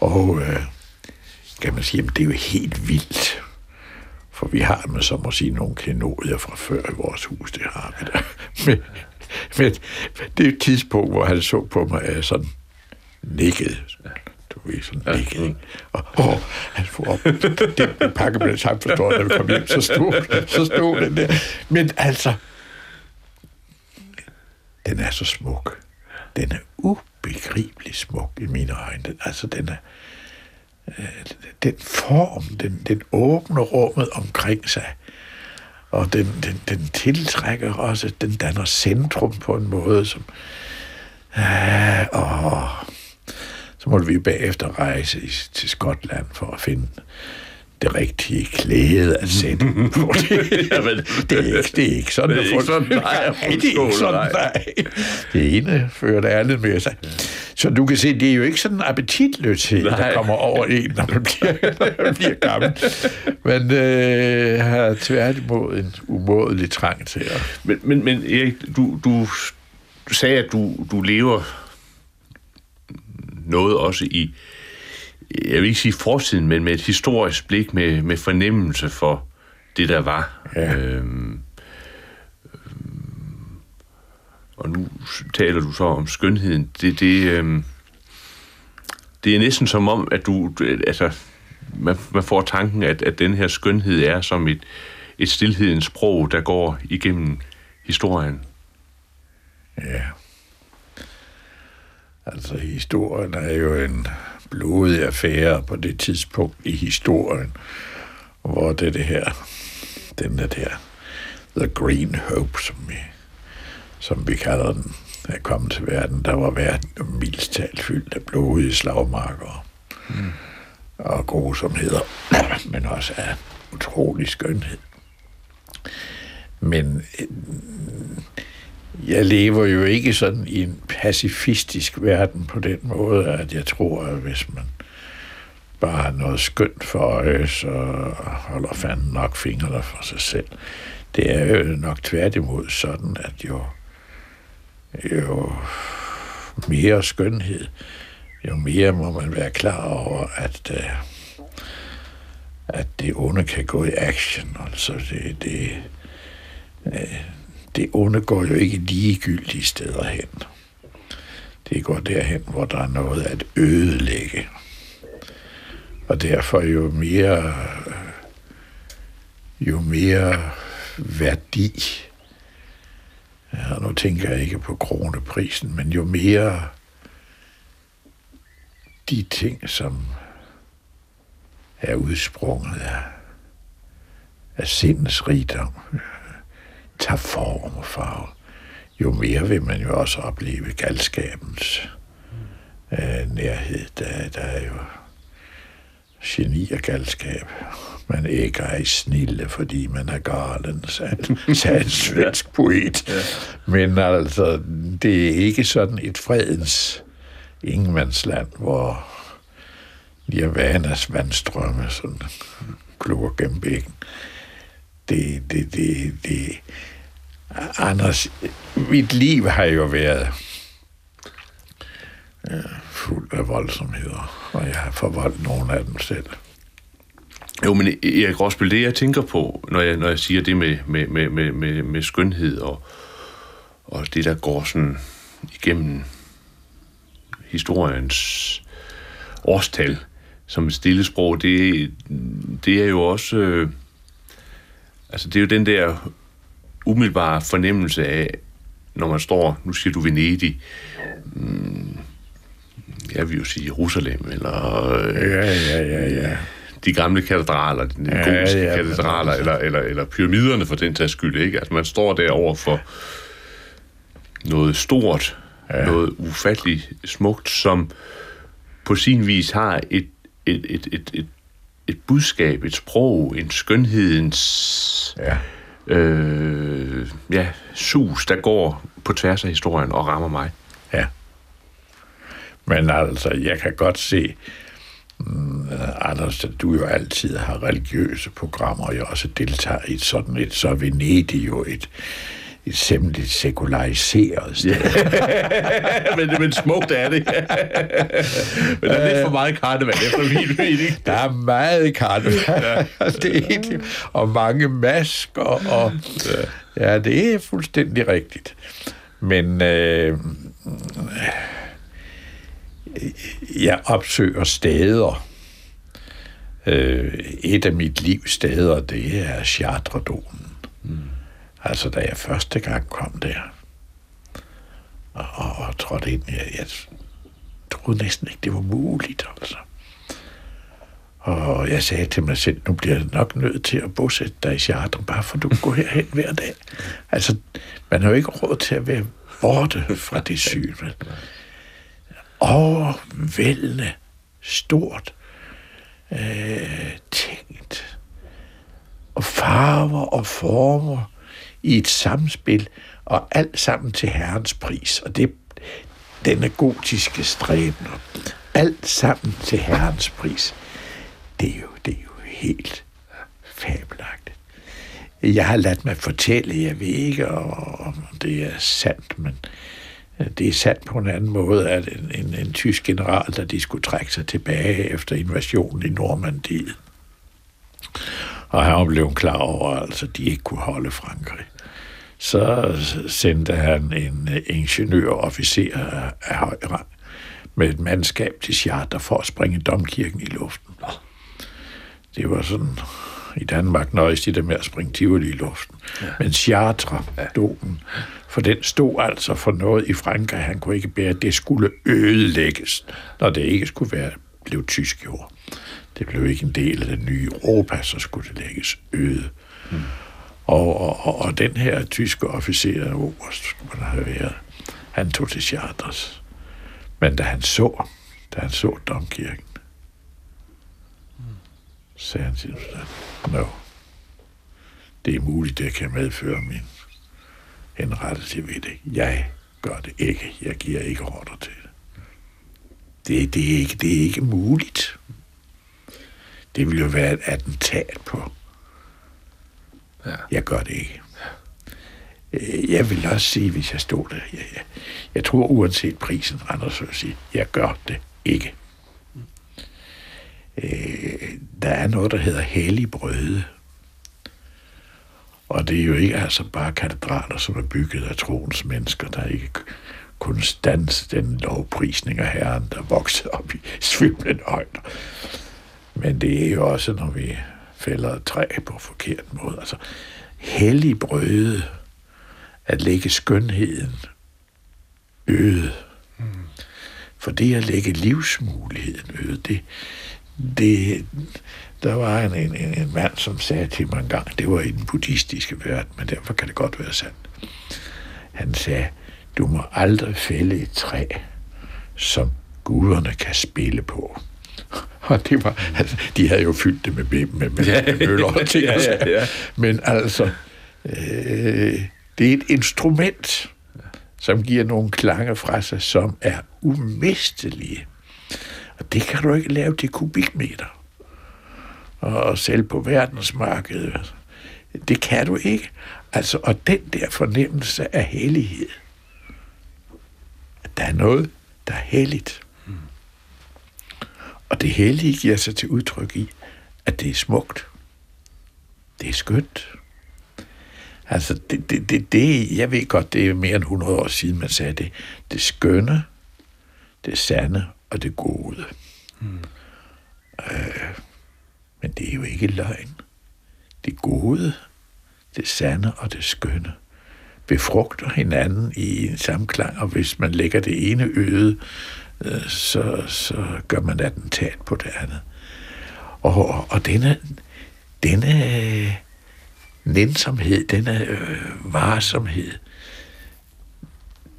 Og øh, kan man sige, jamen, det er jo helt vildt. For vi har, med så må sige, nogle klenodier fra før i vores hus, det har vi der. *laughs* Men, men det er et tidspunkt, hvor han så på mig sådan nikket ved, sådan ja. ikke, ikke? Og åh, han får op, den pakke med det samme forstår, da vi kom hjem, så stod, så stod den der. Men altså, den er så smuk. Den er ubegribelig smuk i mine øjne. Den, altså, den er, øh, den form, den, den åbner rummet omkring sig, og den, den, den tiltrækker også, den danner centrum på en måde, som, øh, åh, så måtte vi bagefter rejse til Skotland for at finde det rigtige klæde at sætte *laughs* på det. Jamen, det, er ikke, det er ikke sådan, det er ikke sådan, nej, det er ikke sådan, nej. Det ene fører det andet med sig. Så du kan se, det er jo ikke sådan en appetitløshed, nej. der kommer over en, når man bliver, når man bliver gammel. Men øh, har tværtimod en umådelig trang til at... Men, men, men Erik, du, du, du sagde, at du, du lever noget også i, jeg vil ikke sige fortiden, men med et historisk blik, med, med fornemmelse for det der var. Ja. Øhm, og nu taler du så om skønheden. Det, det, øhm, det er næsten som om, at du, altså, man, man får tanken, at, at den her skønhed er som et, et stillhedens sprog, der går igennem historien. Ja. Altså, historien er jo en blodig affære på det tidspunkt i historien, hvor det, det her, den der, der The Green Hope, som vi, som vi kalder den, er kommet til verden, der var verden jo mildst talt fyldt af blodige slagmarker mm. og grusomheder, *clears throat* men også af utrolig skønhed. Men øh, jeg lever jo ikke sådan i en pacifistisk verden på den måde, at jeg tror, at hvis man bare har noget skønt for øje, så holder fanden nok fingrene for sig selv. Det er jo nok tværtimod sådan, at jo, jo mere skønhed, jo mere må man være klar over, at, øh, at det onde kan gå i action. Altså det, det, øh, det onde går jo ikke ligegyldige steder hen. Det går derhen, hvor der er noget at ødelægge. Og derfor jo mere, jo mere værdi, ja, nu tænker jeg ikke på kroneprisen, men jo mere de ting, som er udsprunget af, af sindets rigdom, tager form og farve, jo mere vil man jo også opleve galskabens øh, nærhed. Der, der er jo geni og galskab. Man ikke er i snille, fordi man er galen, sagde *laughs* en svensk poet. Ja. Men altså, det er ikke sådan et fredens ingenmandsland, hvor Nirvanas vandstrømme sådan klukker gennem bækken. Det, det, det, det, Anders, mit liv har jo været ja, fuld af voldsomheder, og jeg har forvoldt nogle af dem selv. Jo, men Erik Rosbøl, det jeg tænker på, når jeg, når jeg siger det med, med, med, med, med, med skønhed og, og det, der går sådan igennem historiens årstal som et stille sprog, det, det er jo også... Øh, altså, det er jo den der umiddelbare fornemmelse af, når man står, nu siger du Venedig, mm, jeg vil jo sige Jerusalem, eller ja, ja, ja, ja. de gamle katedraler, de ja, gotiske ja, katedraler, ja. eller, eller, eller pyramiderne for den tages skyld, ikke? Altså man står der over for noget stort, ja. noget ufatteligt smukt, som på sin vis har et, et, et, et, et, et budskab, et sprog, en skønhedens... Ja øh, ja, sus, der går på tværs af historien og rammer mig. Ja. Men altså, jeg kan godt se, mm, Anders, du jo altid har religiøse programmer, og jeg også deltager i sådan et, så Venedig jo et, et simpelthen sekulariseret sted. Yeah. *laughs* men, men smukt er det. *laughs* men der er lidt for meget karneval, efter min mening. *laughs* Der er meget karneval. Ja. det er, og mange masker. Og, ja. ja, det er fuldstændig rigtigt. Men øh, jeg opsøger steder. Øh, et af mit livs steder, det er Chartredonen. Mm Altså, da jeg første gang kom der, og, og, og trådte ind, jeg, jeg troede næsten ikke, det var muligt, altså. Og jeg sagde til mig selv, nu bliver jeg nok nødt til at bosætte dig i Chartre, bare for du går herhen hver dag. Altså, man har jo ikke råd til at være borte fra det syn. Overvældende stort øh, tænkt. Og farver og former i et samspil, og alt sammen til Herrens pris. Og det denne gotiske stræben, alt sammen til Herrens pris. Det er jo, det er jo helt fabelagtigt. Jeg har ladt mig fortælle, jeg ved ikke, om det er sandt, men øh, det er sandt på en anden måde, at en, en, en tysk general, der de skulle trække sig tilbage efter invasionen i Normandiet, og han blev klar over, altså, de ikke kunne holde Frankrig. Så sendte han en ingeniørofficer af høj rang med et mandskab til Charter for at springe domkirken i luften. Det var sådan, i Danmark nøjes de der med at springe Tivoli i luften. Ja. Men Chartre, ja. domen, for den stod altså for noget i Frankrig, han kunne ikke bære, det skulle ødelægges, når det ikke skulle være blev tysk jord. Det blev ikke en del af den nye Europa, så skulle det lægges øde. Mm. Og, og, og, den her tyske officer, oberst, skulle man have været, han tog til Chartres. Men da han så, da han så domkirken, sagde han til sig, no, det er muligt, det kan medføre min henrettelse ved det. Jeg gør det ikke. Jeg giver ikke ordre til det. Det, det, er ikke, det er ikke muligt. Det vil jo være et attentat på. Ja. Jeg gør det ikke. Øh, jeg vil også sige, hvis jeg stod der, jeg, jeg, jeg tror uanset prisen, Anders vil sige, jeg gør det ikke. Øh, der er noget, der hedder hellig brøde. Og det er jo ikke altså bare katedraler, som er bygget af troens mennesker, der ikke kunne stanse den lovprisning af Herren, der voksede op i svimlende højder. Men det er jo også, når vi fælder et træ på forkert måde. Altså, hellig brøde, at lægge skønheden øde. Mm. For det at lægge livsmuligheden øde, det, det, der var en, en, en mand, som sagde til mig en gang, det var i den buddhistiske verden, men derfor kan det godt være sandt. Han sagde, du må aldrig fælde et træ, som guderne kan spille på. *laughs* Og det var, altså, de havde jo fyldt det med, med, med, med, ja, med møller og *laughs* ting. Ja, ja, ja. Men altså, øh, det er et instrument, som giver nogle klange fra sig, som er umistelige. Og det kan du ikke lave til kubikmeter. Og selv på verdensmarkedet. Det kan du ikke. Altså, og den der fornemmelse af hellighed. At der er noget, der er helligt. Og det hellige giver sig til udtryk i, at det er smukt. Det er skønt. Altså, det, det, det, det, jeg ved godt, det er mere end 100 år siden, man sagde det. Det skønne, det sande og det gode. Hmm. Øh, men det er jo ikke løgn. Det gode, det sande og det skønne befrugter hinanden i en samklang, og hvis man lægger det ene øde, øh, så, så gør man attentat på det andet. Og, og denne, denne nænsomhed, denne øh, varsomhed,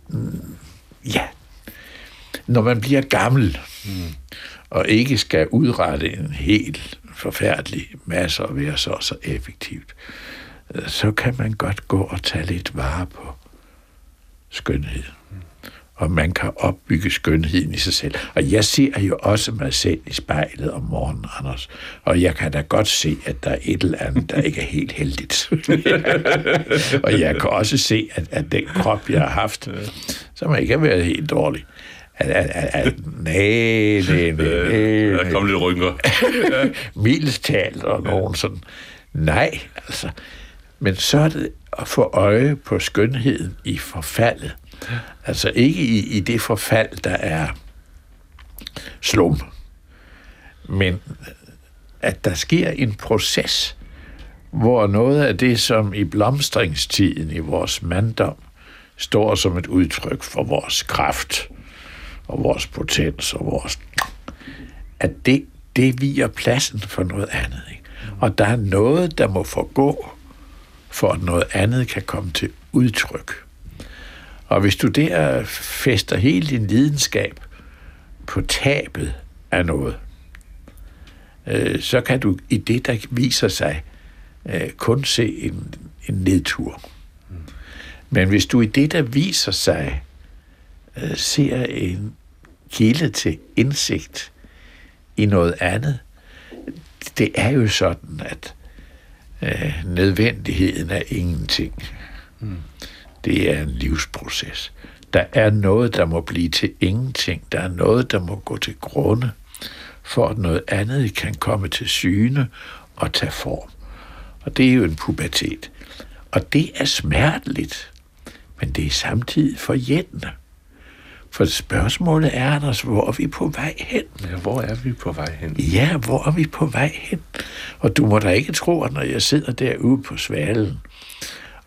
mm, ja, når man bliver gammel, mm. og ikke skal udrette en helt forfærdelig masse og være så så effektivt, øh, så kan man godt gå og tage lidt vare på skønhed. Og man kan opbygge skønheden i sig selv. Og jeg ser jo også mig selv i spejlet om morgenen, Anders. Og jeg kan da godt se, at der er et eller andet, der ikke er helt heldigt. *laughs* og jeg kan også se, at, at den krop, jeg har haft, som ikke har været helt dårlig, at, at, at, at nej, nej, nej, nej. Der kom lidt rynker. *laughs* Mildest talt og nogen sådan. Nej, altså. Men så er det at få øje på skønheden i forfaldet Altså ikke i, i det forfald, der er slum, men at der sker en proces, hvor noget af det, som i blomstringstiden i vores manddom står som et udtryk for vores kraft og vores potens og vores... at det, det viger pladsen for noget andet. Ikke? Og der er noget, der må forgå, for at noget andet kan komme til udtryk. Og hvis du der fester hele din lidenskab på tabet af noget, øh, så kan du i det, der viser sig, øh, kun se en, en nedtur. Men hvis du i det, der viser sig, øh, ser en kilde til indsigt i noget andet, det er jo sådan, at øh, nødvendigheden er ingenting. Mm det er en livsproces. Der er noget, der må blive til ingenting. Der er noget, der må gå til grunde, for at noget andet kan komme til syne og tage form. Og det er jo en pubertet. Og det er smerteligt, men det er samtidig forjættende. For spørgsmålet er, Anders, hvor er vi på vej hen? Ja, hvor er vi på vej hen? Ja, hvor er vi på vej hen? Og du må da ikke tro, at når jeg sidder derude på svalen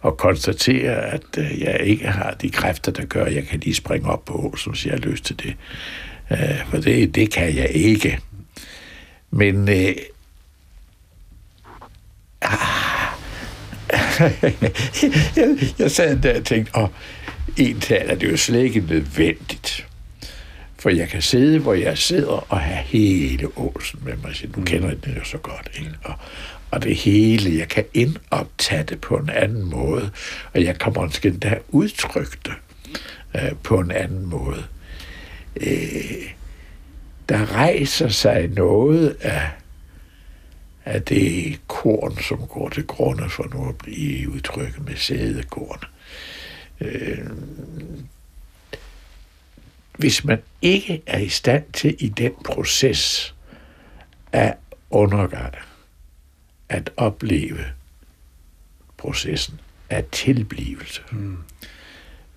og konstatere, at øh, jeg ikke har de kræfter, der gør, at jeg kan lige springe op på som hvis jeg har lyst til det. Øh, for det, det kan jeg ikke. Men uh, *laughs* jeg, jeg sad der og tænkte, og en tal er det jo slet ikke nødvendigt. For jeg kan sidde, hvor jeg sidder, og have hele Åsen med mig. Nu kender jeg det jo så godt. Ikke? Og, og det hele, jeg kan indoptage det på en anden måde, og jeg kan måske endda udtrykke det øh, på en anden måde. Øh, der rejser sig noget af af det korn, som går til grunde for nu at blive udtrykket med sædekorn. Øh, hvis man ikke er i stand til i den proces af undergang at opleve processen af tilblivelse. Mm.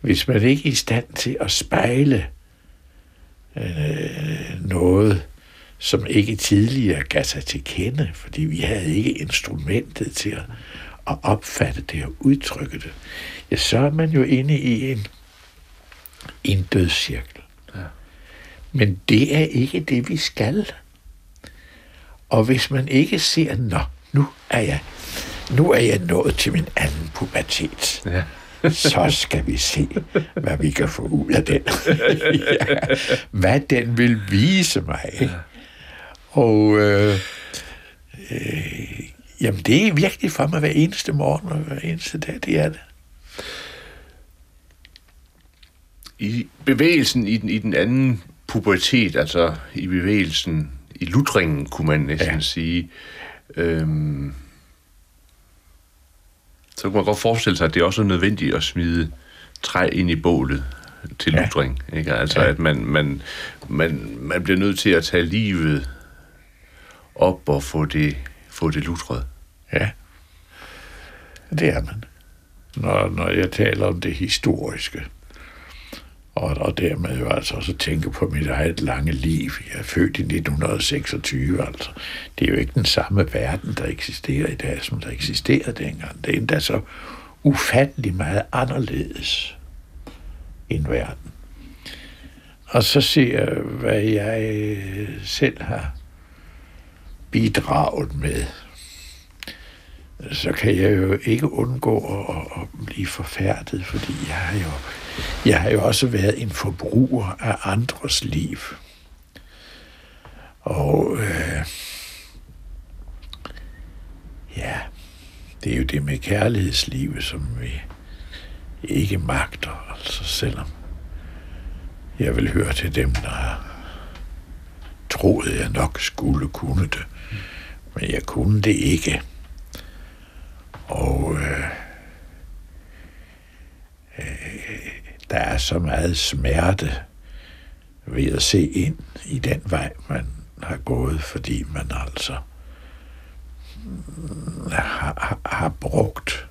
Hvis man ikke er i stand til at spejle øh, noget, som ikke tidligere gav sig til kende, fordi vi havde ikke instrumentet til at, at opfatte det og udtrykke det, ja, så er man jo inde i en, en dødscirkel. Men det er ikke det, vi skal. Og hvis man ikke ser, nå, nu er jeg, nu er jeg nået til min anden pubertet. Ja *laughs* så skal vi se, hvad vi kan få ud af den. *laughs* ja, hvad den vil vise mig. Og øh, øh, jamen, det er virkelig for mig hver eneste morgen og hver eneste dag, det er det. I bevægelsen i den, i den anden pubertet, altså i bevægelsen, i lutringen, kunne man næsten ja. sige, øhm, så kan man godt forestille sig, at det også er nødvendigt at smide træ ind i bålet til ja. lutring. Ikke? Altså, ja. at man, man, man, man bliver nødt til at tage livet op og få det, få det lutret. Ja, det er man. Når, når jeg taler om det historiske, og, og dermed jo altså også tænke på mit eget lange liv. Jeg er født i 1926, altså. Det er jo ikke den samme verden, der eksisterer i dag, som der eksisterede dengang. Det er endda så ufattelig meget anderledes end verden. Og så ser jeg, hvad jeg øh, selv har bidraget med, så kan jeg jo ikke undgå at, at blive forfærdet, fordi jeg har, jo, jeg har jo også været en forbruger af andres liv. Og øh, ja, det er jo det med kærlighedslivet, som vi ikke magter, altså selvom jeg vil høre til dem, der troede, jeg nok skulle kunne det men jeg kunne det ikke. Og øh, øh, der er så meget smerte ved at se ind i den vej, man har gået, fordi man altså mm, har, har, har brugt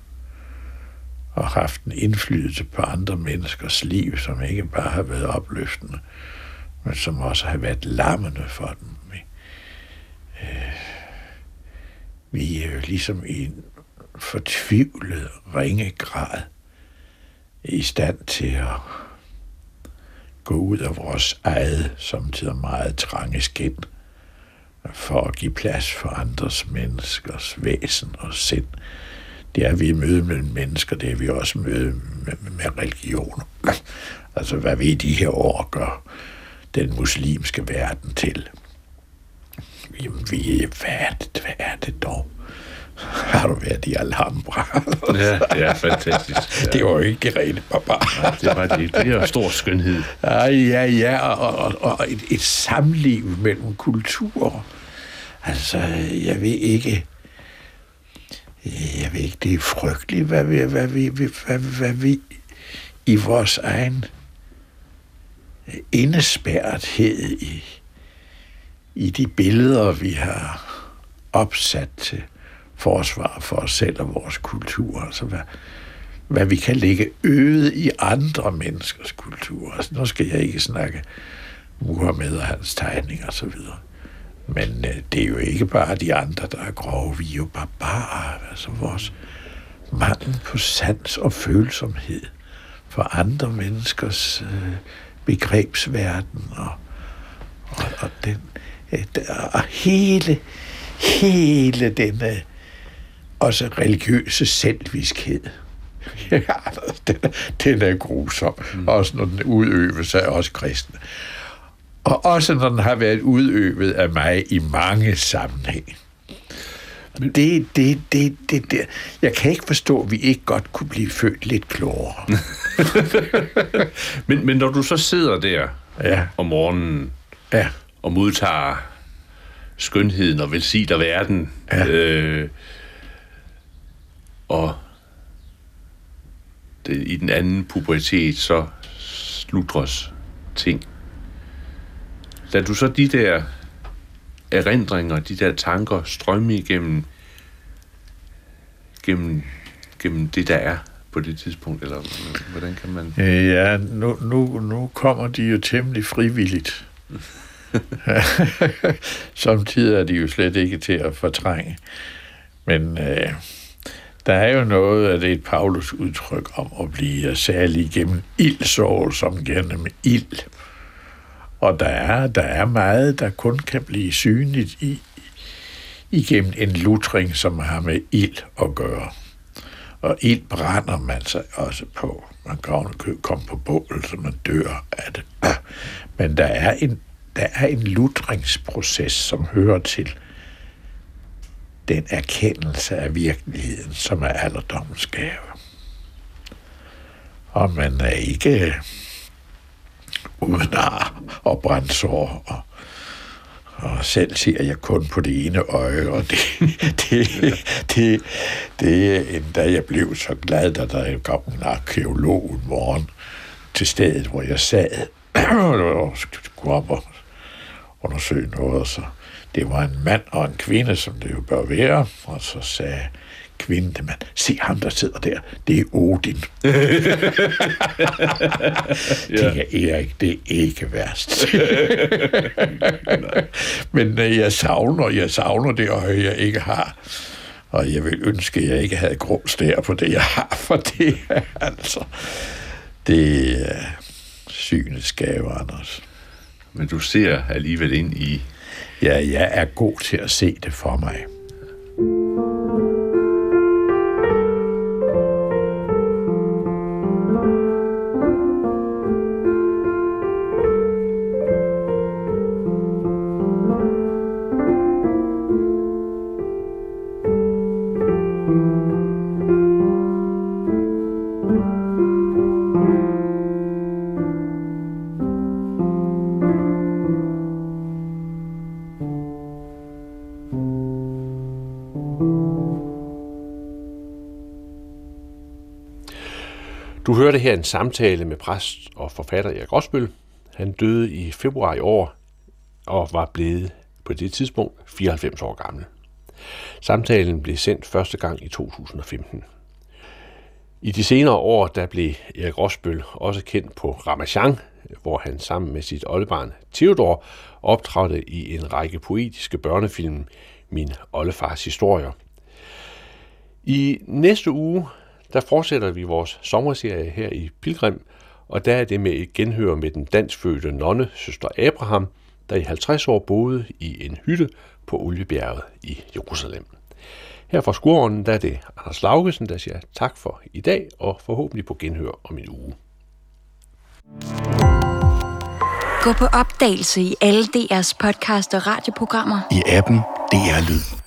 og haft en indflydelse på andre menneskers liv, som ikke bare har været opløftende, men som også har været lammende for dem. Øh, vi er jo ligesom i en fortvivlet ringe grad i stand til at gå ud af vores eget, samtidig meget trange skin, for at give plads for andres menneskers væsen og sind. Det er vi i møde med mennesker, det er vi også i møde med, med religioner. *clears throat* altså, hvad vi i de her år gør den muslimske verden til. Jamen, vi, hvad er det, hvad er det dog? *laughs* Har du været i Alhambra? ja, det er fantastisk. Ja. *laughs* Det var jo ikke rent barbar. Ja, det var det. Det er stor skønhed. Ja, ja, ja og, og, og et, et samliv mellem kulturer. Altså, jeg ved ikke... Jeg ved ikke, det er frygteligt, hvad vi, hvad vi, hvad, hvad vi i vores egen indespærrethed i, i de billeder, vi har opsat til forsvar for os selv og vores kultur. Altså hvad, hvad vi kan lægge øget i andre menneskers kultur. Altså, nu skal jeg ikke snakke Muhammed og hans tegninger og så videre. Men øh, det er jo ikke bare de andre, der er grove. Vi er jo barbarer. Altså vores mangel på sans og følsomhed for andre menneskers øh, begrebsverden og, og, og den øh, og hele hele denne også religiøse selvviskhed. *laughs* Ja, den, den er grusom. Mm. Også når den udøves af os kristne. Og også når den har været udøvet af mig i mange sammenhænge. Det, det, det, det, det. Jeg kan ikke forstå, at vi ikke godt kunne blive født lidt klogere. *laughs* men, men når du så sidder der ja. om morgenen ja. og modtager skønheden og velsigner verden, ja. øh, og det, i den anden pubertet, så slutres ting. Lad du så de der erindringer, de der tanker strømme igennem gennem, gennem det, der er på det tidspunkt, eller hvordan kan man... Ja, nu, nu, nu kommer de jo temmelig frivilligt. *laughs* *laughs* Samtidig er de jo slet ikke til at fortrænge. Men øh, der er jo noget af det et Paulus udtryk om at blive særlig gennem ildsår som gennem ild. Og der er, der er meget, der kun kan blive synligt i, igennem en lutring, som har med ild at gøre. Og ild brænder man sig også på. Man kan komme på bål, så man dør af det. Men der er en, der er en lutringsproces, som hører til den erkendelse af virkeligheden, som er alderdommens gave. Og man er ikke uden ar og brændsår og og selv ser jeg kun på det ene øje, og det, *laughs* det, det, det er endda jeg blev så glad, da der kom en arkeolog en morgen til stedet, hvor jeg sad, *clears throat* og skulle op og undersøge noget, og så det var en mand og en kvinde, som det jo bør være, og så sagde kvinden mand, se ham, der sidder der, det er Odin. *laughs* ja. Det er Erik, det er ikke værst. *laughs* *laughs* Men øh, jeg savner, jeg savner det øje, jeg ikke har. Og jeg vil ønske, at jeg ikke havde grå stær på det, jeg har, for det er altså, det er synets gave, Anders. Men du ser alligevel ind i... Ja, jeg er god til at se det for mig. Hørte her en samtale med præst og forfatter Erik Rosbøl. Han døde i februar i år og var blevet på det tidspunkt 94 år gammel. Samtalen blev sendt første gang i 2015. I de senere år der blev Erik Rosbøl også kendt på Ramachan, hvor han sammen med sit oldebarn Theodor optrådte i en række poetiske børnefilm Min oldefars historier. I næste uge der fortsætter vi vores sommerserie her i Pilgrim, og der er det med et genhør med den danskfødte nonne, søster Abraham, der i 50 år boede i en hytte på Oliebjerget i Jerusalem. Her fra Skuren, der er det Anders Laugesen, der siger tak for i dag, og forhåbentlig på genhør om en uge. Gå på opdagelse i alle DR's podcast og radioprogrammer. I appen DR Lyd.